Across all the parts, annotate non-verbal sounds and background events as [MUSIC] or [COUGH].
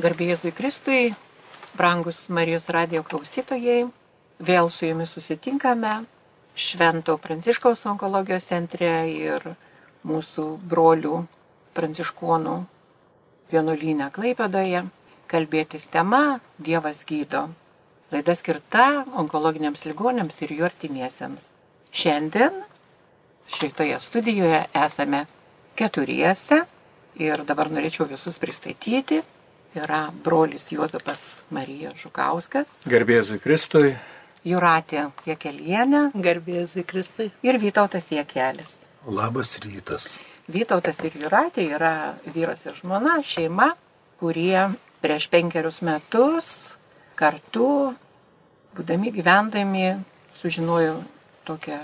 Garbėjai Kristui, brangus Marijos radio klausytojai, vėl su jumis susitinkame Švento Pranciškaus onkologijos centre ir mūsų brolių pranciškonų vienuolynę Klaipėdoje. Kalbėtis tema Dievas gydo. Laida skirta onkologiniams ligonėms ir jų artimiesiems. Šiandien šitoje studijoje esame keturiese ir dabar norėčiau visus pristatyti yra brolis Juozapas Marija Žukauskas. Garbėzui Kristui. Juratė Jekelienė. Garbėzui Kristui. Ir Vytautas Jekelis. Labas rytas. Vytautas ir Juratė yra vyras ir žmona, šeima, kurie prieš penkerius metus kartu, būdami gyvendami, sužinojo tokią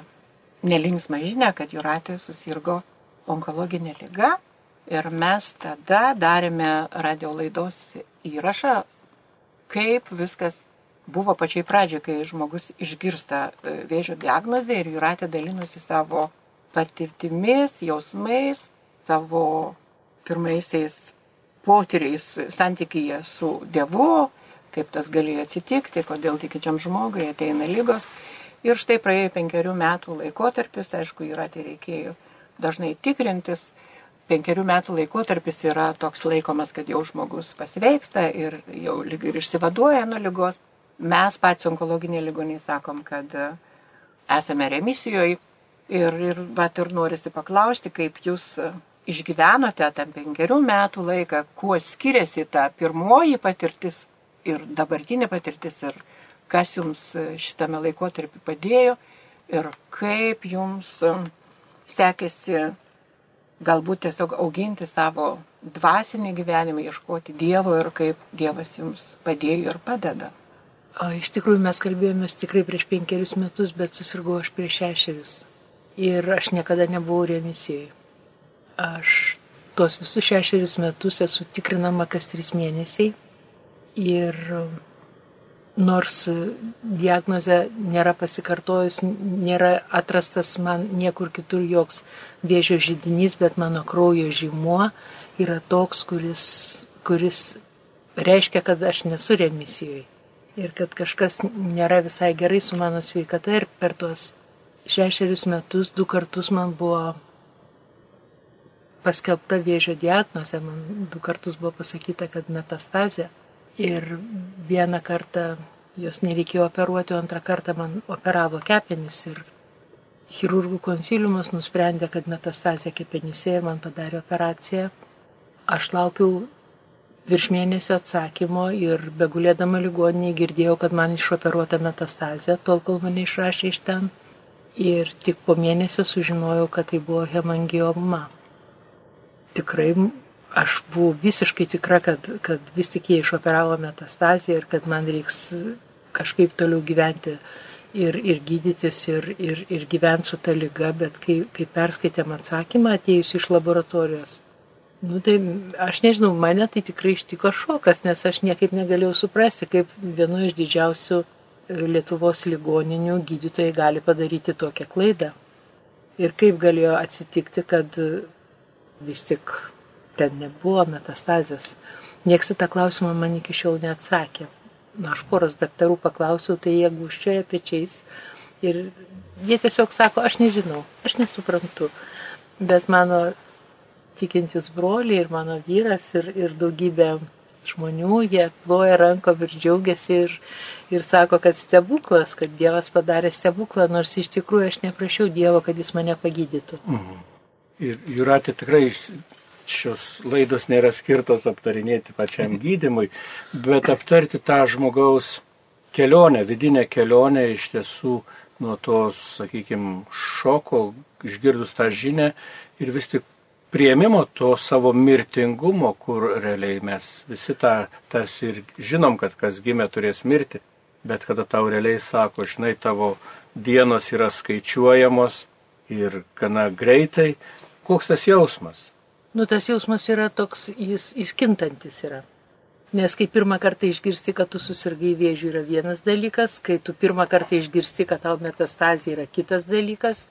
nelinksmą žinę, kad Juratė susirgo onkologinė lyga Ir mes tada darėme radio laidos įrašą, kaip viskas buvo pačiai pradžioje, kai žmogus išgirsta e, vėžio diagnozę ir Juratė dalinosi savo patirtimis, jausmais, savo pirmaisiais potyriais santykyje su Dievu, kaip tas galėjo atsitikti, kodėl tikinčiam žmogui ateina lygos. Ir štai praėjo penkerių metų laikotarpis, aišku, Juratė reikėjo dažnai tikrintis penkerių metų laikotarpis yra toks laikomas, kad jau žmogus pasveiksta ir jau lyg ir išsivaduoja nuo lygos. Mes patys onkologiniai ligoniai sakom, kad e, esame remisijoje ir, ir, vat, ir norisi paklausti, kaip jūs e, išgyvenote tam penkerių metų laiką, kuo skiriasi ta pirmoji patirtis ir dabartinė patirtis ir kas jums e, šitame laikotarpiu padėjo ir kaip jums sekėsi galbūt tiesiog auginti savo dvasinį gyvenimą, ieškoti Dievo ir kaip Dievas jums padėjo ir padeda. O iš tikrųjų mes kalbėjomės tikrai prieš penkerius metus, bet susirgau aš prieš šešerius. Ir aš niekada nebuvau remisijoje. Aš tuos visus šešerius metus esu tikrinama kas tris mėnesiai. Ir nors diagnozė nėra pasikartojus, nėra atrastas man niekur kitur joks vėžio žydinys, bet mano kraujo žymuo yra toks, kuris, kuris reiškia, kad aš nesu remisijoje. Ir kad kažkas nėra visai gerai su mano sveikata ir per tuos šešerius metus du kartus man buvo paskelbta vėžio diagnozė, man du kartus buvo pasakyta, kad metastazė. Ir vieną kartą jos nereikėjo operuoti, o antrą kartą man operavo kepenis ir chirurgų konsiliumas nusprendė, kad metastazė kepenyse ir man padarė operaciją. Aš laukiau virš mėnesio atsakymo ir begulėdama ligoninėje girdėjau, kad man išoperuota metastazė, tol kol mane išrašė iš ten. Ir tik po mėnesio sužinojau, kad tai buvo hemangioma. Tikrai aš buvau visiškai tikra, kad, kad vis tik jie išoperavo metastaziją ir kad man reiks kažkaip toliau gyventi ir, ir gydytis ir, ir, ir gyventi su ta lyga, bet kai, kai perskaitėm atsakymą atėjus iš laboratorijos, nu tai aš nežinau, mane tai tikrai ištiko šokas, nes aš niekaip negalėjau suprasti, kaip vienu iš didžiausių e, Lietuvos ligoninių gydytojai gali padaryti tokią klaidą. Ir kaip galėjo atsitikti, kad vis tik ten nebuvo metastazės. Niekas tą klausimą man iki šiol neatsakė. Na, aš poros daktarų paklausiau, tai jie guščioja pečiais ir jie tiesiog sako, aš nežinau, aš nesuprantu. Bet mano tikintis broliai ir mano vyras ir, ir daugybė žmonių, jie ploja rankom ir džiaugiasi ir, ir sako, kad stebuklas, kad Dievas padarė stebuklą, nors iš tikrųjų aš neprašiau Dievo, kad jis mane pagydytų. Mhm. Ir Juratė tikrai šios laidos nėra skirtos aptarinėti pačiam gydimui, bet aptarti tą žmogaus kelionę, vidinę kelionę iš tiesų nuo tos, sakykime, šoko, išgirdus tą žinę ir vis tik prieimimo to savo mirtingumo, kur realiai mes visi tą tas ir žinom, kad kas gimė turės mirti, bet kada tau realiai sako, žinai, tavo dienos yra skaičiuojamos ir gana greitai, koks tas jausmas? Nu, tas jausmas yra toks, jis, jis kintantis yra. Nes kai pirmą kartą išgirsti, kad tu susirgai vėžių yra vienas dalykas, kai tu pirmą kartą išgirsti, kad tau metastazija yra kitas dalykas,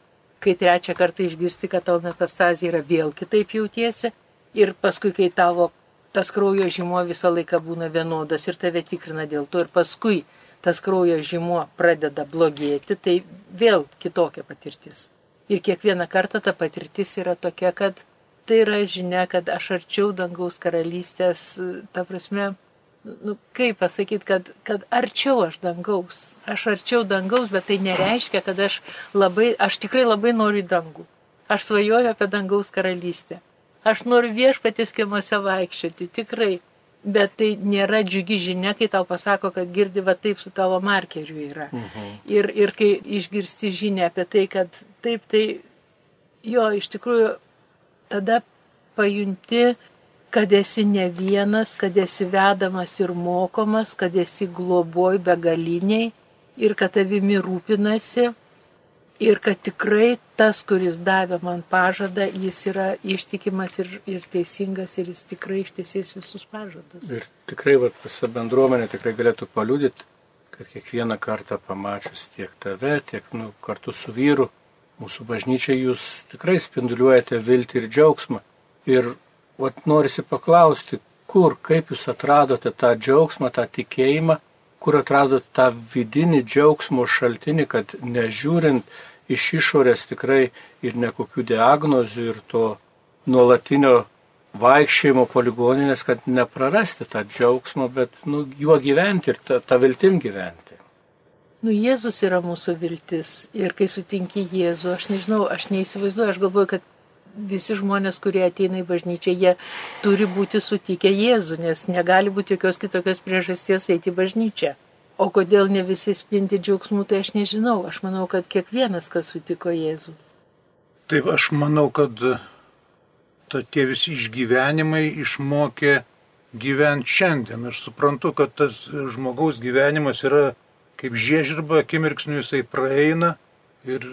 kai trečią kartą išgirsti, kad tau metastazija yra vėl kitaip jautiesi ir paskui, kai tavo tas kraujo žymo visą laiką būna vienodas ir tave tikrina dėl to ir paskui tas kraujo žymo pradeda blogėti, tai vėl kitokia patirtis. Ir kiekvieną kartą ta patirtis yra tokia, kad tai yra žinia, kad aš arčiau dangaus karalystės, ta prasme, nu, kaip pasakyti, kad, kad arčiau aš dangaus. Aš arčiau dangaus, bet tai nereiškia, kad aš labai, aš tikrai labai noriu į dangų. Aš svajoju apie dangaus karalystę. Aš noriu viešpatės kiemuose vaikščioti, tikrai. Bet tai nėra džiugi žinia, kai tau pasako, kad girdi va taip su tavo markeriu yra. -huh. ir, ir kai išgirsti žinę apie tai, kad taip, tai jo, iš tikrųjų, tada pajunti, kad esi ne vienas, kad esi vedamas ir mokomas, kad esi globoj begaliniai ir kad tavimi rūpinasi ir kad tikrai tas, kuris davė man pažadą, jis yra ištikimas ir, ir teisingas ir jis tikrai ištiesės visus pažadus. Ir tikrai vat, visa bendruomenė tikrai galėtų paliudyti, kad kiekvieną kartą pamačius tiek tave, tiek nu, kartu su vyru, mūsų bažnyčiai jūs tikrai spinduliuojate viltį ir džiaugsmą. Ir vat, norisi paklausti, kur, kaip jūs atradote tą džiaugsmą, tą tikėjimą kur atrado tą vidinį džiaugsmo šaltinį, kad nežiūrint iš išorės tikrai ir nekokių diagnozių ir to nuolatinio vaikščiojimo poligoninės, kad neprarasti tą džiaugsmą, bet nu, juo gyventi ir tą, tą viltim gyventi. Nu, Jėzus yra mūsų viltis ir kai sutinki Jėzų, aš nežinau, aš neįsivaizduoju, aš galvoju, kad visi žmonės, kurie ateina į bažnyčią, jie turi būti sutikę Jėzų, nes negali būti jokios kitokios priežasties eiti į bažnyčią. O kodėl ne visi spinti džiaugsmų, tai aš nežinau. Aš manau, kad kiekvienas, kas sutiko Jėzų. Taip, aš manau, kad ta, tie visi išgyvenimai išmokė gyventi šiandien. Aš suprantu, kad tas žmogaus gyvenimas yra kaip žiežirba, akimirksniu jisai praeina ir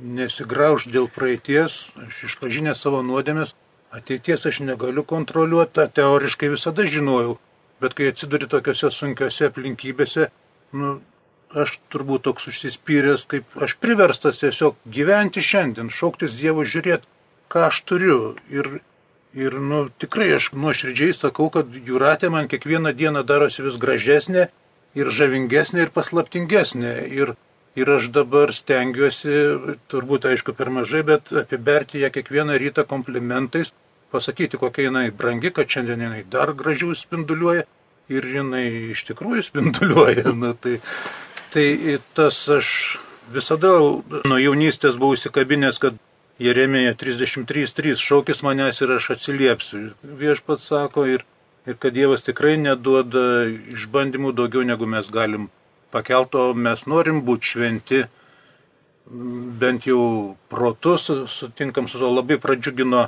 nesigrauž dėl praeities. Aš išpažinę savo nuodėmės, ateities aš negaliu kontroliuoti, tą teoriškai visada žinojau bet kai atsiduri tokiuose sunkiuose aplinkybėse, nu, aš turbūt toks užsispyręs, kaip aš priverstas tiesiog gyventi šiandien, šauktis Dievo žiūrėti, ką aš turiu. Ir, ir nu, tikrai aš nuoširdžiai sakau, kad jūratė man kiekvieną dieną darosi vis gražesnė ir žavingesnė ir paslaptingesnė. Ir, ir aš dabar stengiuosi, turbūt aišku per mažai, bet apiberti ją kiekvieną rytą komplimentais pasakyti, kokia jinai brangi, kad šiandien jinai dar gražiau spinduliuoja ir jinai iš tikrųjų spinduliuoja. [LAUGHS] Nu, tai, tai tas aš visada nuo jaunystės buvau įsikabinęs, kad Jeremija 33.3 šaukis manęs ir aš atsiliepsiu. Viešpats sako ir, ir kad Dievas tikrai neduoda išbandymų daugiau negu mes galim pakelto, mes norim būti šventi, bent jau protus, sutinkam su to labai pradžiugino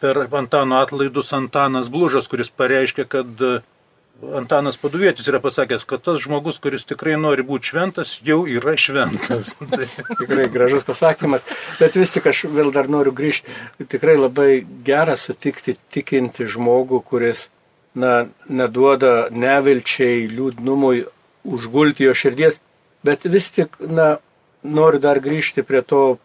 per Antano atlaidus Antanas Blužas, kuris pareiškė, kad e, Antanas Paduvėtis yra pasakęs, kad tas žmogus, kuris tikrai nori būti šventas, jau yra šventas. [LAUGHS] Tai tikrai gražus pasakymas, bet vis tik aš vėl dar noriu grįžti. Tikrai labai gera sutikti tikinti žmogų, kuris na, neduoda nevilčiai, liūdnumui užgulti jo širdies, bet vis tik na, noriu dar grįžti prie to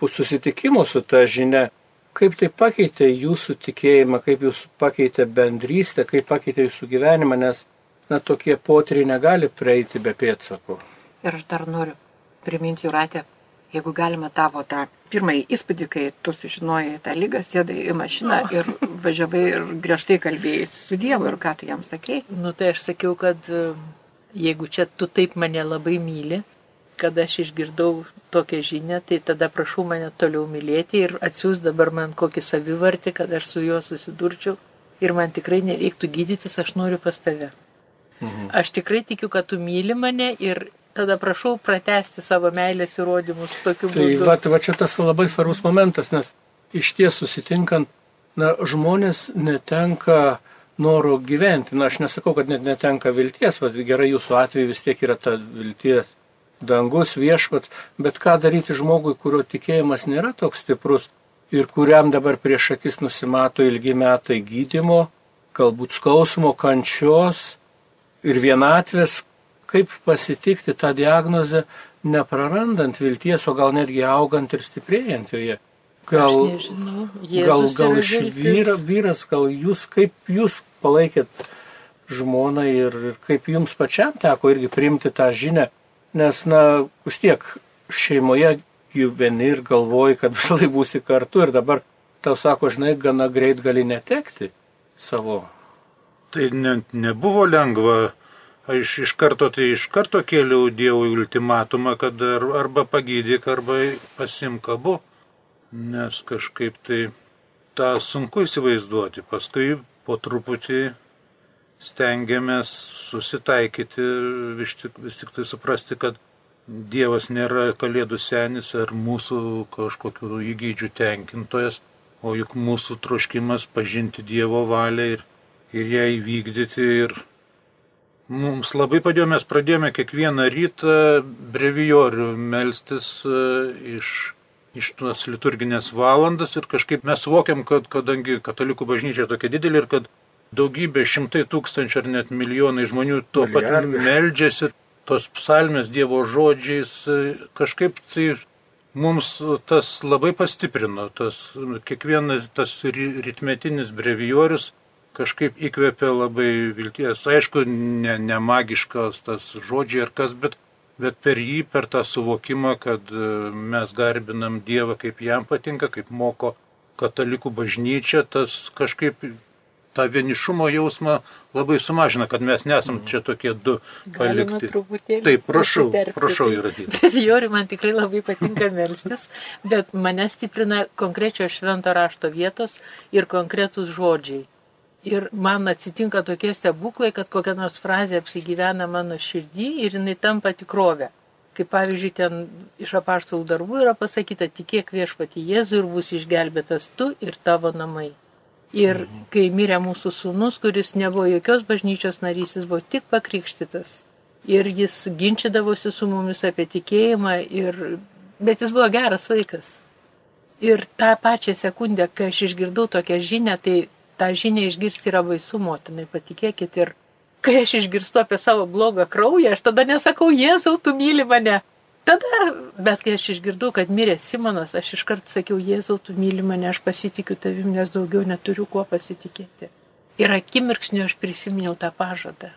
susitikimo su ta žinia Kaip tai pakeitė jūsų tikėjimą, kaip jūs pakeitė bendrystę, kaip pakeitė jūsų gyvenimą, nes na, tokie potyriai negali praeiti be pėdsakų. Ir aš dar noriu priminti Juratę, jeigu galima tavo tą pirmąjį įspūdį, kai tu sužinojai tą lygą, sėdai į mašiną oh. ir važiavai ir griežtai kalbėjai su Dievu ir ką tu jam sakėjai. Nu tai aš sakiau, kad e, jeigu čia tu taip mane labai myli, kad aš išgirdau tokią žinią, tai tada prašau mane toliau mylėti ir atsiūs dabar man kokį savivartį, kad aš su juo susidurčiau ir man tikrai nereiktų gydytis, aš noriu pas tave. Mhm. Aš tikrai tikiu, kad tu myli mane ir tada prašau pratesti savo meilės įrodymus tokiu tai būdu. Va, va čia tas labai svarbus momentas, nes iš ties susitinkant, na, žmonės netenka noro gyventi. Na, aš nesakau, kad net netenka vilties, bet gerai jūsų atveju vis tiek yra ta vilties dangus viešpats, bet ką daryti žmogui, kurio tikėjimas nėra toks stiprus ir kuriam dabar prieš akis nusimato ilgi metai gydimo, galbūt skausmo, kančios ir vienatvės, kaip pasitikti tą diagnozę, neprarandant vilties, o gal netgi augant ir stiprėjant joje. Gal, gal, gal, iš vyra, vyras, gal jūs, kaip jūs palaikėt žmoną ir, ir kaip jums pačiam teko irgi priimti tą žinę, nes, na, vis tiek šeimoje gyveni ir galvoji, kad visą laiką būsi kartu ir dabar tau sako, žinai, gana greit gali netekti savo. Tai ne, nebuvo lengva. Aš iš karto, tai iš karto kėliau Dievui ultimatumą, kad ar, arba pagydyk, arba pasimk abu. Nes kažkaip tai tą sunku įsivaizduoti. Paskui po truputį stengiamės susitaikyti, vis tik, vis tik tai suprasti, kad Dievas nėra kalėdų senis ar mūsų kažkokių įgydžių tenkintojas, o juk mūsų troškimas pažinti Dievo valią ir ir ją įvykdyti. Ir mums labai padėjo, mes pradėjome kiekvieną rytą brevijorių melstis e, iš, iš tos liturginės valandas ir kažkaip mes suvokiam, kad kadangi katalikų bažnyčia tokia didelė ir kad daugybė šimtai tūkstančių ar net milijonai žmonių tuo pat meldžiasi, tos psalmės Dievo žodžiais, e, kažkaip tai mums tas labai pastiprino, tas kiekvienas tas ritmetinis brevijorius kažkaip įkvėpė labai vilties. Aišku, ne, ne magiškas tas žodžiai ar kas, bet, bet per jį, per tą suvokimą, kad e, mes garbinam Dievą, kaip jam patinka, kaip moko katalikų bažnyčia, tas kažkaip tą vienišumo jausmą labai sumažina, kad mes nesam čia tokie du palikti. Taip, prašau, prašau ir atėjti. [LAUGHS] Fiori man tikrai labai patinka melstis, bet mane stiprina konkrečios švento rašto vietos ir konkretus žodžiai. Ir man atsitinka tokie stebuklai, kad kokia nors frazė apsigyvena mano širdį ir jinai tampa tikrovė. Kaip pavyzdžiui, ten iš apaštalų darbų yra pasakyta, tikėk viešpati Jėzų ir bus išgelbėtas tu ir tavo namai. Ir mhm. kai mirė mūsų sūnus, kuris nebuvo jokios bažnyčios narys, jis buvo tik pakrikštytas. Ir jis ginčydavosi su mumis apie tikėjimą, ir... bet jis buvo geras vaikas. Ir tą pačią sekundę, kai aš išgirdau tokią žinią, tai tą žinią išgirsti yra baisu, motinai, patikėkit. Ir kai aš išgirstu apie savo blogą kraują, aš tada nesakau, Jėzau, tu myli mane. Tada, bet kai aš išgirdau, kad mirė Simonas, aš iškart sakiau, Jėzau, tu myli mane, aš pasitikiu tavim, nes daugiau neturiu kuo pasitikėti. Ir akimirksniu aš prisiminiau tą pažadą.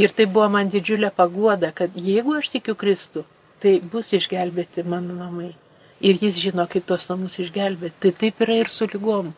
Ir tai buvo man didžiulė paguoda, kad jeigu aš tikiu Kristų, tai bus išgelbėti mano namai. Ir jis žino, kaip tos namus išgelbėti. Tai taip yra ir su lygom.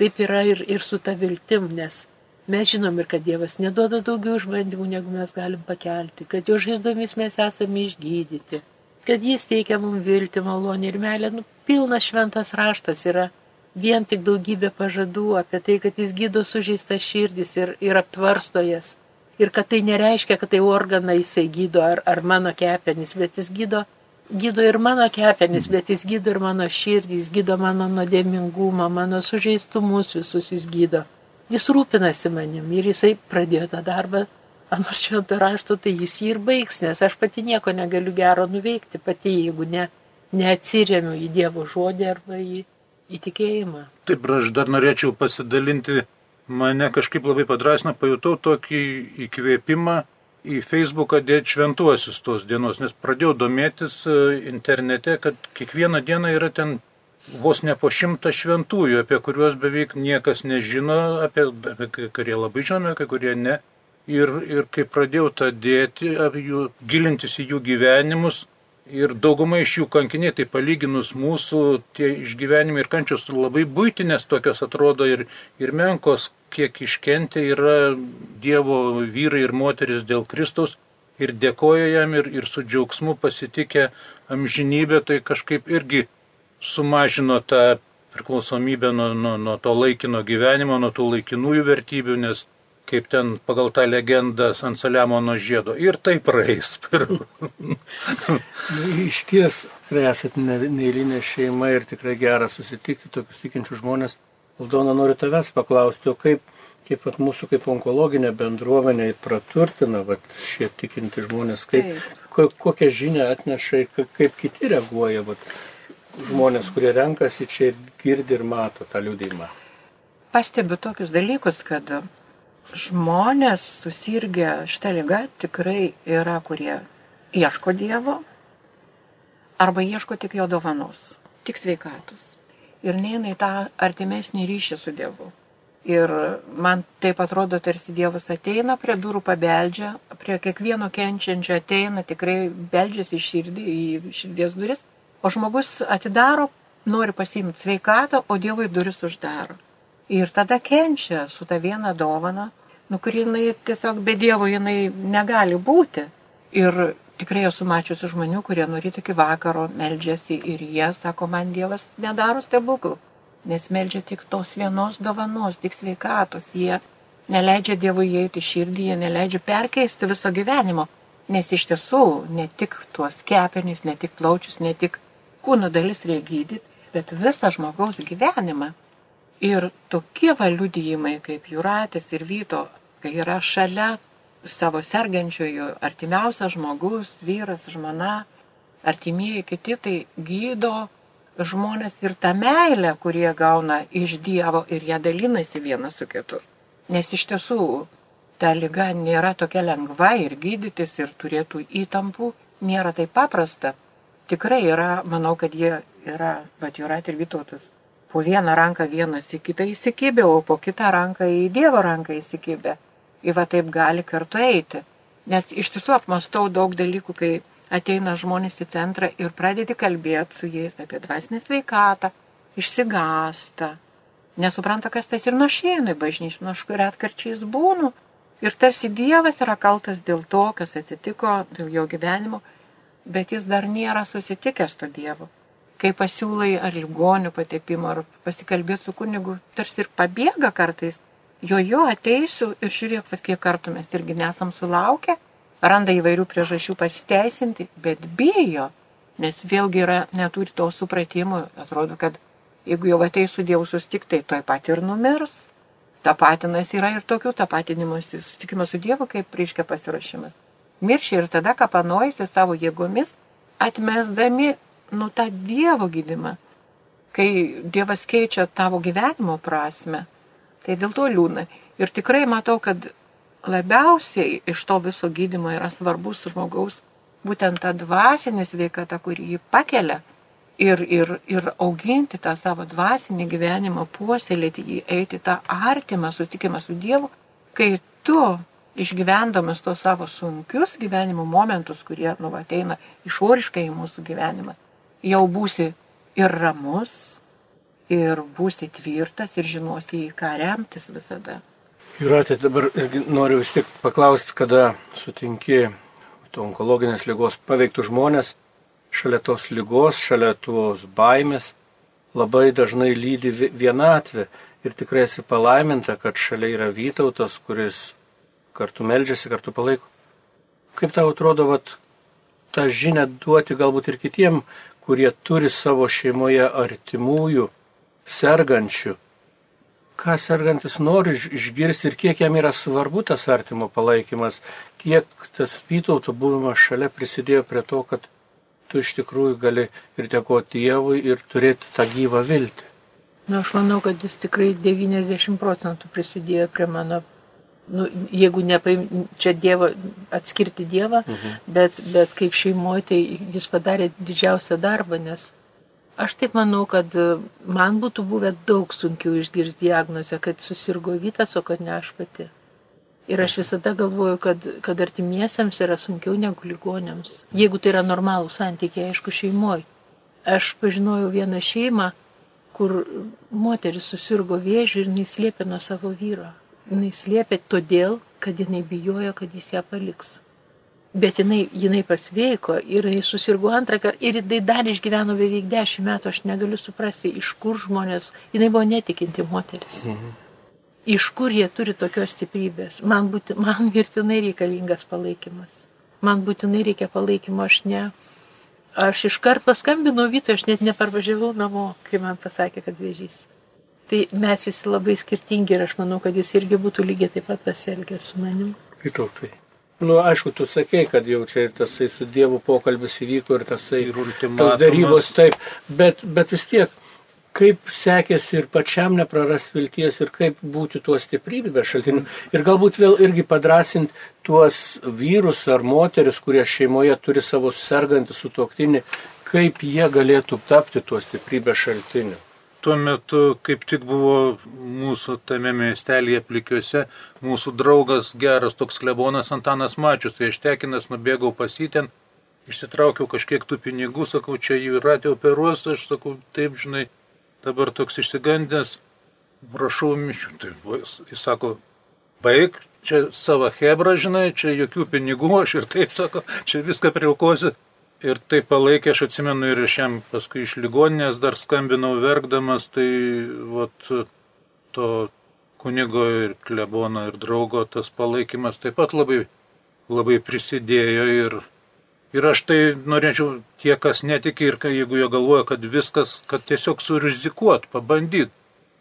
Taip yra ir, ir su ta viltim, nes mes žinom ir kad Dievas neduoda daugiau išbandymų, negu mes galim pakelti, kad jo žaizdomis mes esame išgydyti, kad jis teikia mums viltį, malonį ir meilę. Nu, pilnas šventas raštas yra vien tik daugybė pažadų apie tai, kad jis gydo sužeistas širdis ir, ir aptvarsto jas. Ir kad tai nereiškia, kad tai organą jisai gydo ar, ar mano kepenis, bet jis gydo gydo ir mano kepenis, bet jis gydo ir mano širdį, jis gydo mano nuodėmingumą, mano sužeistumus visus jis gydo. Jis rūpinasi manim ir jisai pradėjo tą darbą, anot [LAUGHS] švento rašto, tai jis jį ir baigs, nes aš pati nieko negaliu gero nuveikti, pati jeigu ne, neatsiriamiu į Dievo žodį arba į įtikėjimą. Taip, aš dar norėčiau pasidalinti, mane kažkaip labai padrasino, pajutau tokį įkvėpimą į Facebooką dėti šventuosius tos dienos, nes pradėjau domėtis e, internete, kad kiekvieną dieną yra ten vos ne po šimtą šventųjų, apie kuriuos beveik niekas nežino, apie, apie kurie labai žinome, kai kurie ne. Ir, ir kai pradėjau tą dėti, jų, gilintis į jų gyvenimus, ir dauguma iš jų kankiniai, tai palyginus mūsų tie išgyvenimai ir kančios labai būtinės tokios atrodo ir, ir menkos, kiek iškentė yra Dievo vyrai ir moteris dėl Kristaus ir dėkoja jam ir, ir su džiaugsmu pasitikė amžinybę, tai kažkaip irgi sumažino tą priklausomybę nuo, nuo, nuo to laikino gyvenimo, nuo tų laikinųjų vertybių, nes kaip ten pagal tą legendą ant Saliamono žiedo. Ir tai praeis. [LAUGHS] nu, iš ties, esate neįlinė šeima ir tikrai gera susitikti tokius tikinčius žmonės. Aldona, noriu tavęs paklausti, o kaip, kaip at, mūsų kaip onkologinė bendruomenė praturtina vat, šie tikinti žmonės, kaip, ko, kokią žinią atneša, kaip kiti reaguoja, vat, žmonės, kurie renkasi čia ir girdi ir mato tą liūdimą. Pastebiu tokius dalykus, kad žmonės susirgę šitą lygą tikrai yra, kurie ieško Dievo arba ieško tik jo dovanos, tik sveikatus ir neina į tą artimesnį ryšį su Dievu. Ir man taip atrodo, tarsi Dievas ateina prie durų, pabeldžia, prie kiekvieno kenčiančio ateina, tikrai beldžiasi į širdį, į širdies duris, o žmogus atidaro, nori pasimti sveikatą, o Dievui duris uždaro. Ir tada kenčia su ta viena dovana, nu kuri jinai tiesiog be Dievo jinai negali būti. Ir tikrai esu mačiusi žmonių, kurie nuo ryto iki vakaro meldžiasi ir jie sako, man Dievas nedaro stebuklų nes meldžia tik tos vienos dovanos, tik sveikatos. Jie neleidžia Dievui įeiti širdį, jie neleidžia perkeisti viso gyvenimo. Nes iš tiesų ne tik tuos kepenys, ne tik plaučius, ne tik kūno dalis reikia gydyti, bet visą žmogaus gyvenimą. Ir tokie valiudijimai kaip Juratis ir Vyto, kai yra šalia savo sergančiojo artimiausias žmogus, vyras, žmona, artimieji kiti, tai gydo žmonės ir tą meilę, kurie gauna iš Dievo ir ją dalinasi vienas su kitu. Nes iš tiesų ta lyga nėra tokia lengva ir gydytis ir turėtų įtampų nėra taip paprasta. Tikrai yra, manau, kad jie yra, bet Jurat ir Vytautas, po vieną ranką vienas į kitą įsikibė, o po kitą ranką į Dievo ranką įsikibė. Ir va taip gali kartu eiti. Nes iš tiesų apmastau daug dalykų, kai ateina žmonės į centrą ir pradedi kalbėti su jais apie dvasinę sveikatą, išsigasta, nesupranta, kas tas ir nuošėnai bažnyčiai, nu aš retkarčiais būnu. Ir tarsi Dievas yra kaltas dėl to, kas atsitiko, dėl jo gyvenimo, bet jis dar nėra susitikęs to Dievo. Kai pasiūlai ar ligonių patepimo, ar pasikalbėti su kunigu, tarsi ir pabėga kartais. Jo jo ateisiu ir žiūrėk, kiek kartų mes irgi nesam sulaukę randa įvairių priežasčių pasiteisinti, bet bijo, nes vėlgi yra, neturi to supratimo, atrodo, kad jeigu jau ateis su Dievu sustikti, tai toj pat ir numirs. Tapatinas yra ir tokių tapatinimuose, susitikimas su Dievu kaip reiškia pasirašymas. Miršia ir tada kapanojasi savo jėgomis, atmesdami nu tą Dievo gydimą. Kai Dievas keičia tavo gyvenimo prasme, tai dėl to liūna. Ir tikrai matau, kad labiausiai iš to viso gydimo yra svarbus žmogaus būtent ta dvasinė sveikata, kuri jį pakelia ir, ir, ir auginti tą savo dvasinį gyvenimą, puoselėti jį, eiti tą artimą susitikimą su Dievu, kai tu išgyvendamas tos savo sunkius gyvenimo momentus, kurie nu, ateina išoriškai į mūsų gyvenimą, jau būsi ir ramus, ir būsi tvirtas, ir žinosi, į ką remtis visada. Jūratė, dabar noriu vis tik paklausti, kada sutinki onkologinės lygos paveiktų žmonės, šalia tos lygos, šalia tos baimės, labai dažnai lydi vienatvė ir tikrai esi palaiminta, kad šalia yra Vytautas, kuris kartu meldžiasi, kartu palaiko. Kaip tau atrodo, vat, tą žinę duoti galbūt ir kitiem, kurie turi savo šeimoje artimųjų, sergančių, ką sergantis nori išgirsti ir kiek jam yra svarbu tas artimo palaikymas, kiek tas Vytauto buvimas šalia prisidėjo prie to, kad tu iš tikrųjų gali ir dėkoti Dievui ir turėti tą gyvą viltį. Na, aš manau, kad jis tikrai 90 procentų prisidėjo prie mano, nu, jeigu nepaim, čia dievo, atskirti Dievą, mhm. bet, bet kaip šeimoje, tai jis padarė didžiausią darbą, nes Aš taip manau, kad e, man būtų buvę daug sunkiau išgirsti diagnozę, kad susirgo Vytas, o kad ne aš pati. Ir aš visada galvoju, kad, kad artimiesiems yra sunkiau negu ligonėms. Jeigu tai yra normalų santykiai, aišku, šeimoje. Aš pažinojau vieną šeimą, kur moteris susirgo vėžių ir jis slėpė nuo savo vyro. Jis slėpė todėl, kad jinai bijojo, kad jis ją paliks. Bet jinai, jinai pasveiko ir jis susirgo antrą kartą ir jinai dar išgyveno beveik dešimt metų, aš negaliu suprasti, iš kur žmonės, jinai buvo netikinti moteris. Mhm. Iš kur jie turi tokios stiprybės. Man, būti, man mirtinai reikalingas palaikymas. Man būtinai reikia palaikymo, aš ne. Aš iškart paskambinau Vytui, aš net neparvažiavau namo, kai man pasakė, kad vėžys. Tai mes visi labai skirtingi ir aš manau, kad jis irgi būtų lygiai taip pat pasielgęs su manim. Vytautai. Nu, aišku, tu sakei, kad jau čia ir tasai su Dievu pokalbis įvyko ir tasai ir tos darybos taip, bet, bet vis tiek, kaip sekėsi ir pačiam neprarasti vilties ir kaip būti tuo stiprybės šaltiniu. Ir galbūt vėl irgi padrasinti tuos vyrus ar moteris, kurie šeimoje turi savo sergantį sutoktinį, kaip jie galėtų tapti tuo stiprybės šaltiniu. Tuo metu kaip tik buvo mūsų tame miestelėje plikiuose, mūsų draugas geras toks klebonas Antanas Mačius, tai aš tekinas nubėgau pasiten, išsitraukiau kažkiek tų pinigų, sakau, čia jų ratė operuos, aš sakau, taip, žinai, dabar toks išsigandęs, prašau mišių. Tai jis sako, baig, čia savo hebra, žinai, čia jokių pinigų, aš ir taip sako, čia viską priaukosiu. Ir tai palaikė, aš atsimenu ir aš jam paskui iš ligoninės dar skambinau verkdamas, tai vat, to kunigo ir klebono ir draugo tas palaikymas taip pat labai, labai prisidėjo ir, ir aš tai norėčiau tie, kas netiki ir jeigu jie galvoja, kad viskas, kad tiesiog surizikuot, pabandyt.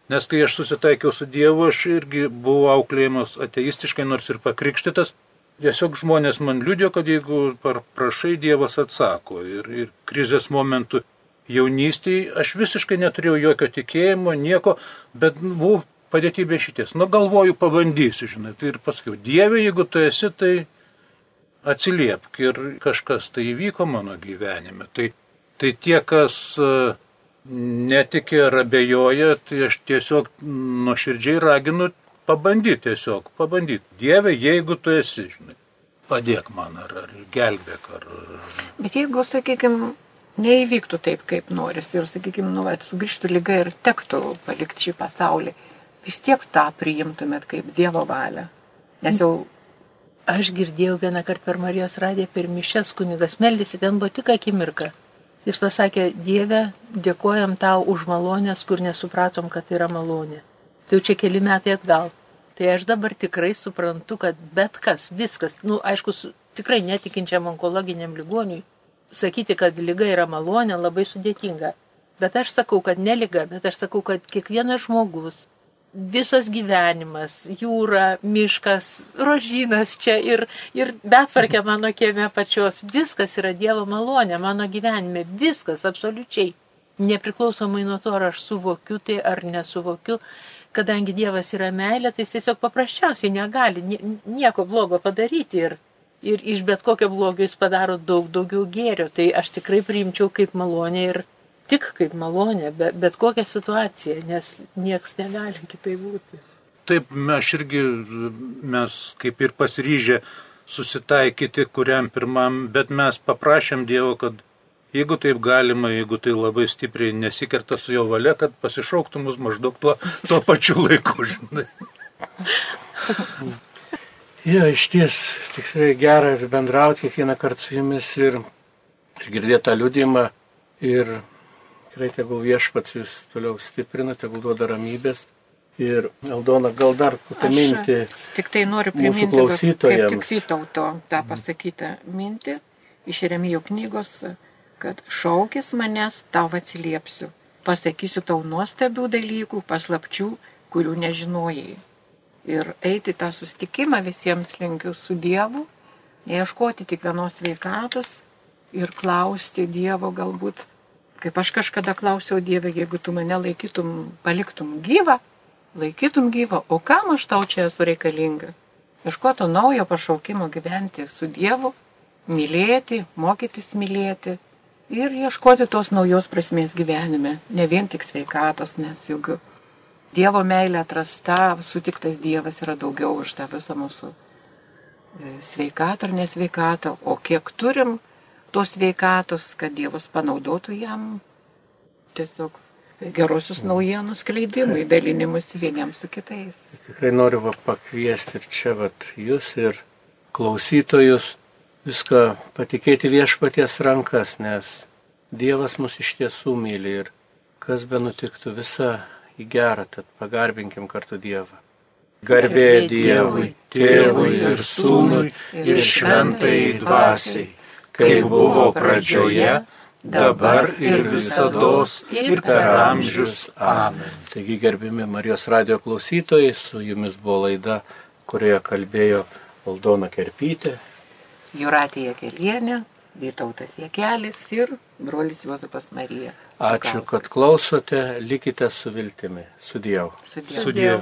Nes kai aš susitaikiau su Dievu, aš irgi buvau auklėjimas ateistiškai, nors ir pakrikštytas, tiesiog žmonės man liūdė, kad jeigu prašai, Dievas atsako. Ir, ir krizės momentų jaunystėje aš visiškai neturėjau jokio tikėjimo, nieko, bet buvau padėti be šities. Nu, galvoju, pabandysiu, žinai. Tai ir pasakiau, Dieve, jeigu tu esi, tai atsiliepk. Ir kažkas tai įvyko mano gyvenime. Tai, tai tie, kas e, netikė ar abejoja, tai aš tiesiog nuoširdžiai raginu pabandyti tiesiog, pabandyti. Dieve, jeigu tu esi, žinai, padėk man ar, ar gelbėk. Ar... Bet jeigu, sakykime, neįvyktų taip, kaip noris ir, sakykime, nu, sugrįžtų lyga ir tektų palikti šį pasaulį, vis tiek tą priimtumėt kaip Dievo valią. Nes jau... Aš girdėjau vieną kartą per Marijos radiją, per mišes kunigas meldėsi, ten buvo tik akimirka. Jis pasakė, Dieve, dėkojam tau už malonės, kur nesupratom, kad tai yra malonė. Tai jau čia keli metai atgal. Tai aš dabar tikrai suprantu, kad bet kas, viskas, nu, aišku, tikrai netikinčiam onkologiniam ligoniui, sakyti, kad lyga yra malonė, labai sudėtinga. Bet aš sakau, kad ne lyga, bet aš sakau, kad kiekvienas žmogus, visas gyvenimas, jūra, miškas, rožynas čia ir, ir betvarkė mano kieme pačios, viskas yra Dievo malonė mano gyvenime, viskas absoliučiai. Nepriklausomai nuo to, ar aš suvokiu tai ar nesuvokiu, kadangi Dievas yra meilė, tai jis tiesiog paprasčiausiai negali nieko blogo padaryti ir, ir iš bet kokio blogio jis padaro daug daugiau gėrio. Tai aš tikrai priimčiau kaip malonę ir tik kaip malonę, bet, bet kokią situaciją, nes nieks negali kitai būti. Taip, mes irgi, mes kaip ir pasiryžę susitaikyti kuriam pirmam, bet mes paprašėm Dievo, kad Jeigu taip galima, jeigu tai labai stipriai nesikerta su jo valia, kad pasišauktų mus maždaug tuo, tuo pačiu laiku, žinai. Ja, iš ties tikrai gera bendrauti kiekvieną kartą su jumis ir, ir girdėti tą liūdimą ir tikrai tegul viešpats jūs toliau stiprina, tegul duoda ramybės. Ir Aldona, gal dar kokią mintį. Tik tai noriu priminti, klausytojams. kaip tik Vytauto tą pasakytą mintį iš Remijo knygos kad šaukis manęs tau atsiliepsiu, pasakysiu tau nuostabių dalykų, paslapčių, kurių nežinojai. Ir eiti tą sustikimą visiems linkiu su Dievu, neieškoti tik vienos veikatos ir klausti Dievo galbūt, kaip aš kažkada klausiau Dievę, jeigu tu mane laikytum, paliktum gyvą, laikytum gyvą, o kam aš tau čia esu reikalinga? Ieškoto naujo pašaukimo gyventi su Dievu, mylėti, mokytis mylėti ir ieškoti tos naujos prasmės gyvenime, ne vien tik sveikatos, nes juk Dievo meilė atrasta, sutiktas Dievas yra daugiau už tą visą mūsų e, sveikatą ar nesveikatą, o kiek turim tos sveikatos, kad Dievas panaudotų jam tiesiog gerosius naujienų skleidimui, dalinimus vieniems su kitais. Tikrai noriu pakviesti ir čia vat, jūs ir klausytojus viską patikėti viešpaties rankas, nes Dievas mus iš tiesų myli ir kas be nutiktų visą į gerą, tad pagarbinkim kartu Dievą. Garbė Dievui, Tėvui ir Sūnui ir Šventai Dvasiai, kaip buvo pradžioje, dabar ir visada ir per amžius. Amen. Taigi gerbimi Marijos radio klausytojai, su jumis buvo laida, kurioje kalbėjo Aldona Kerpytė Juratė Jekelienė, Vytautas Jekelis ir brolis Juozapas Marija. Ačiū, kad klausote, likite su viltimi. Sudėjau. Sudėjau. Sudėjau.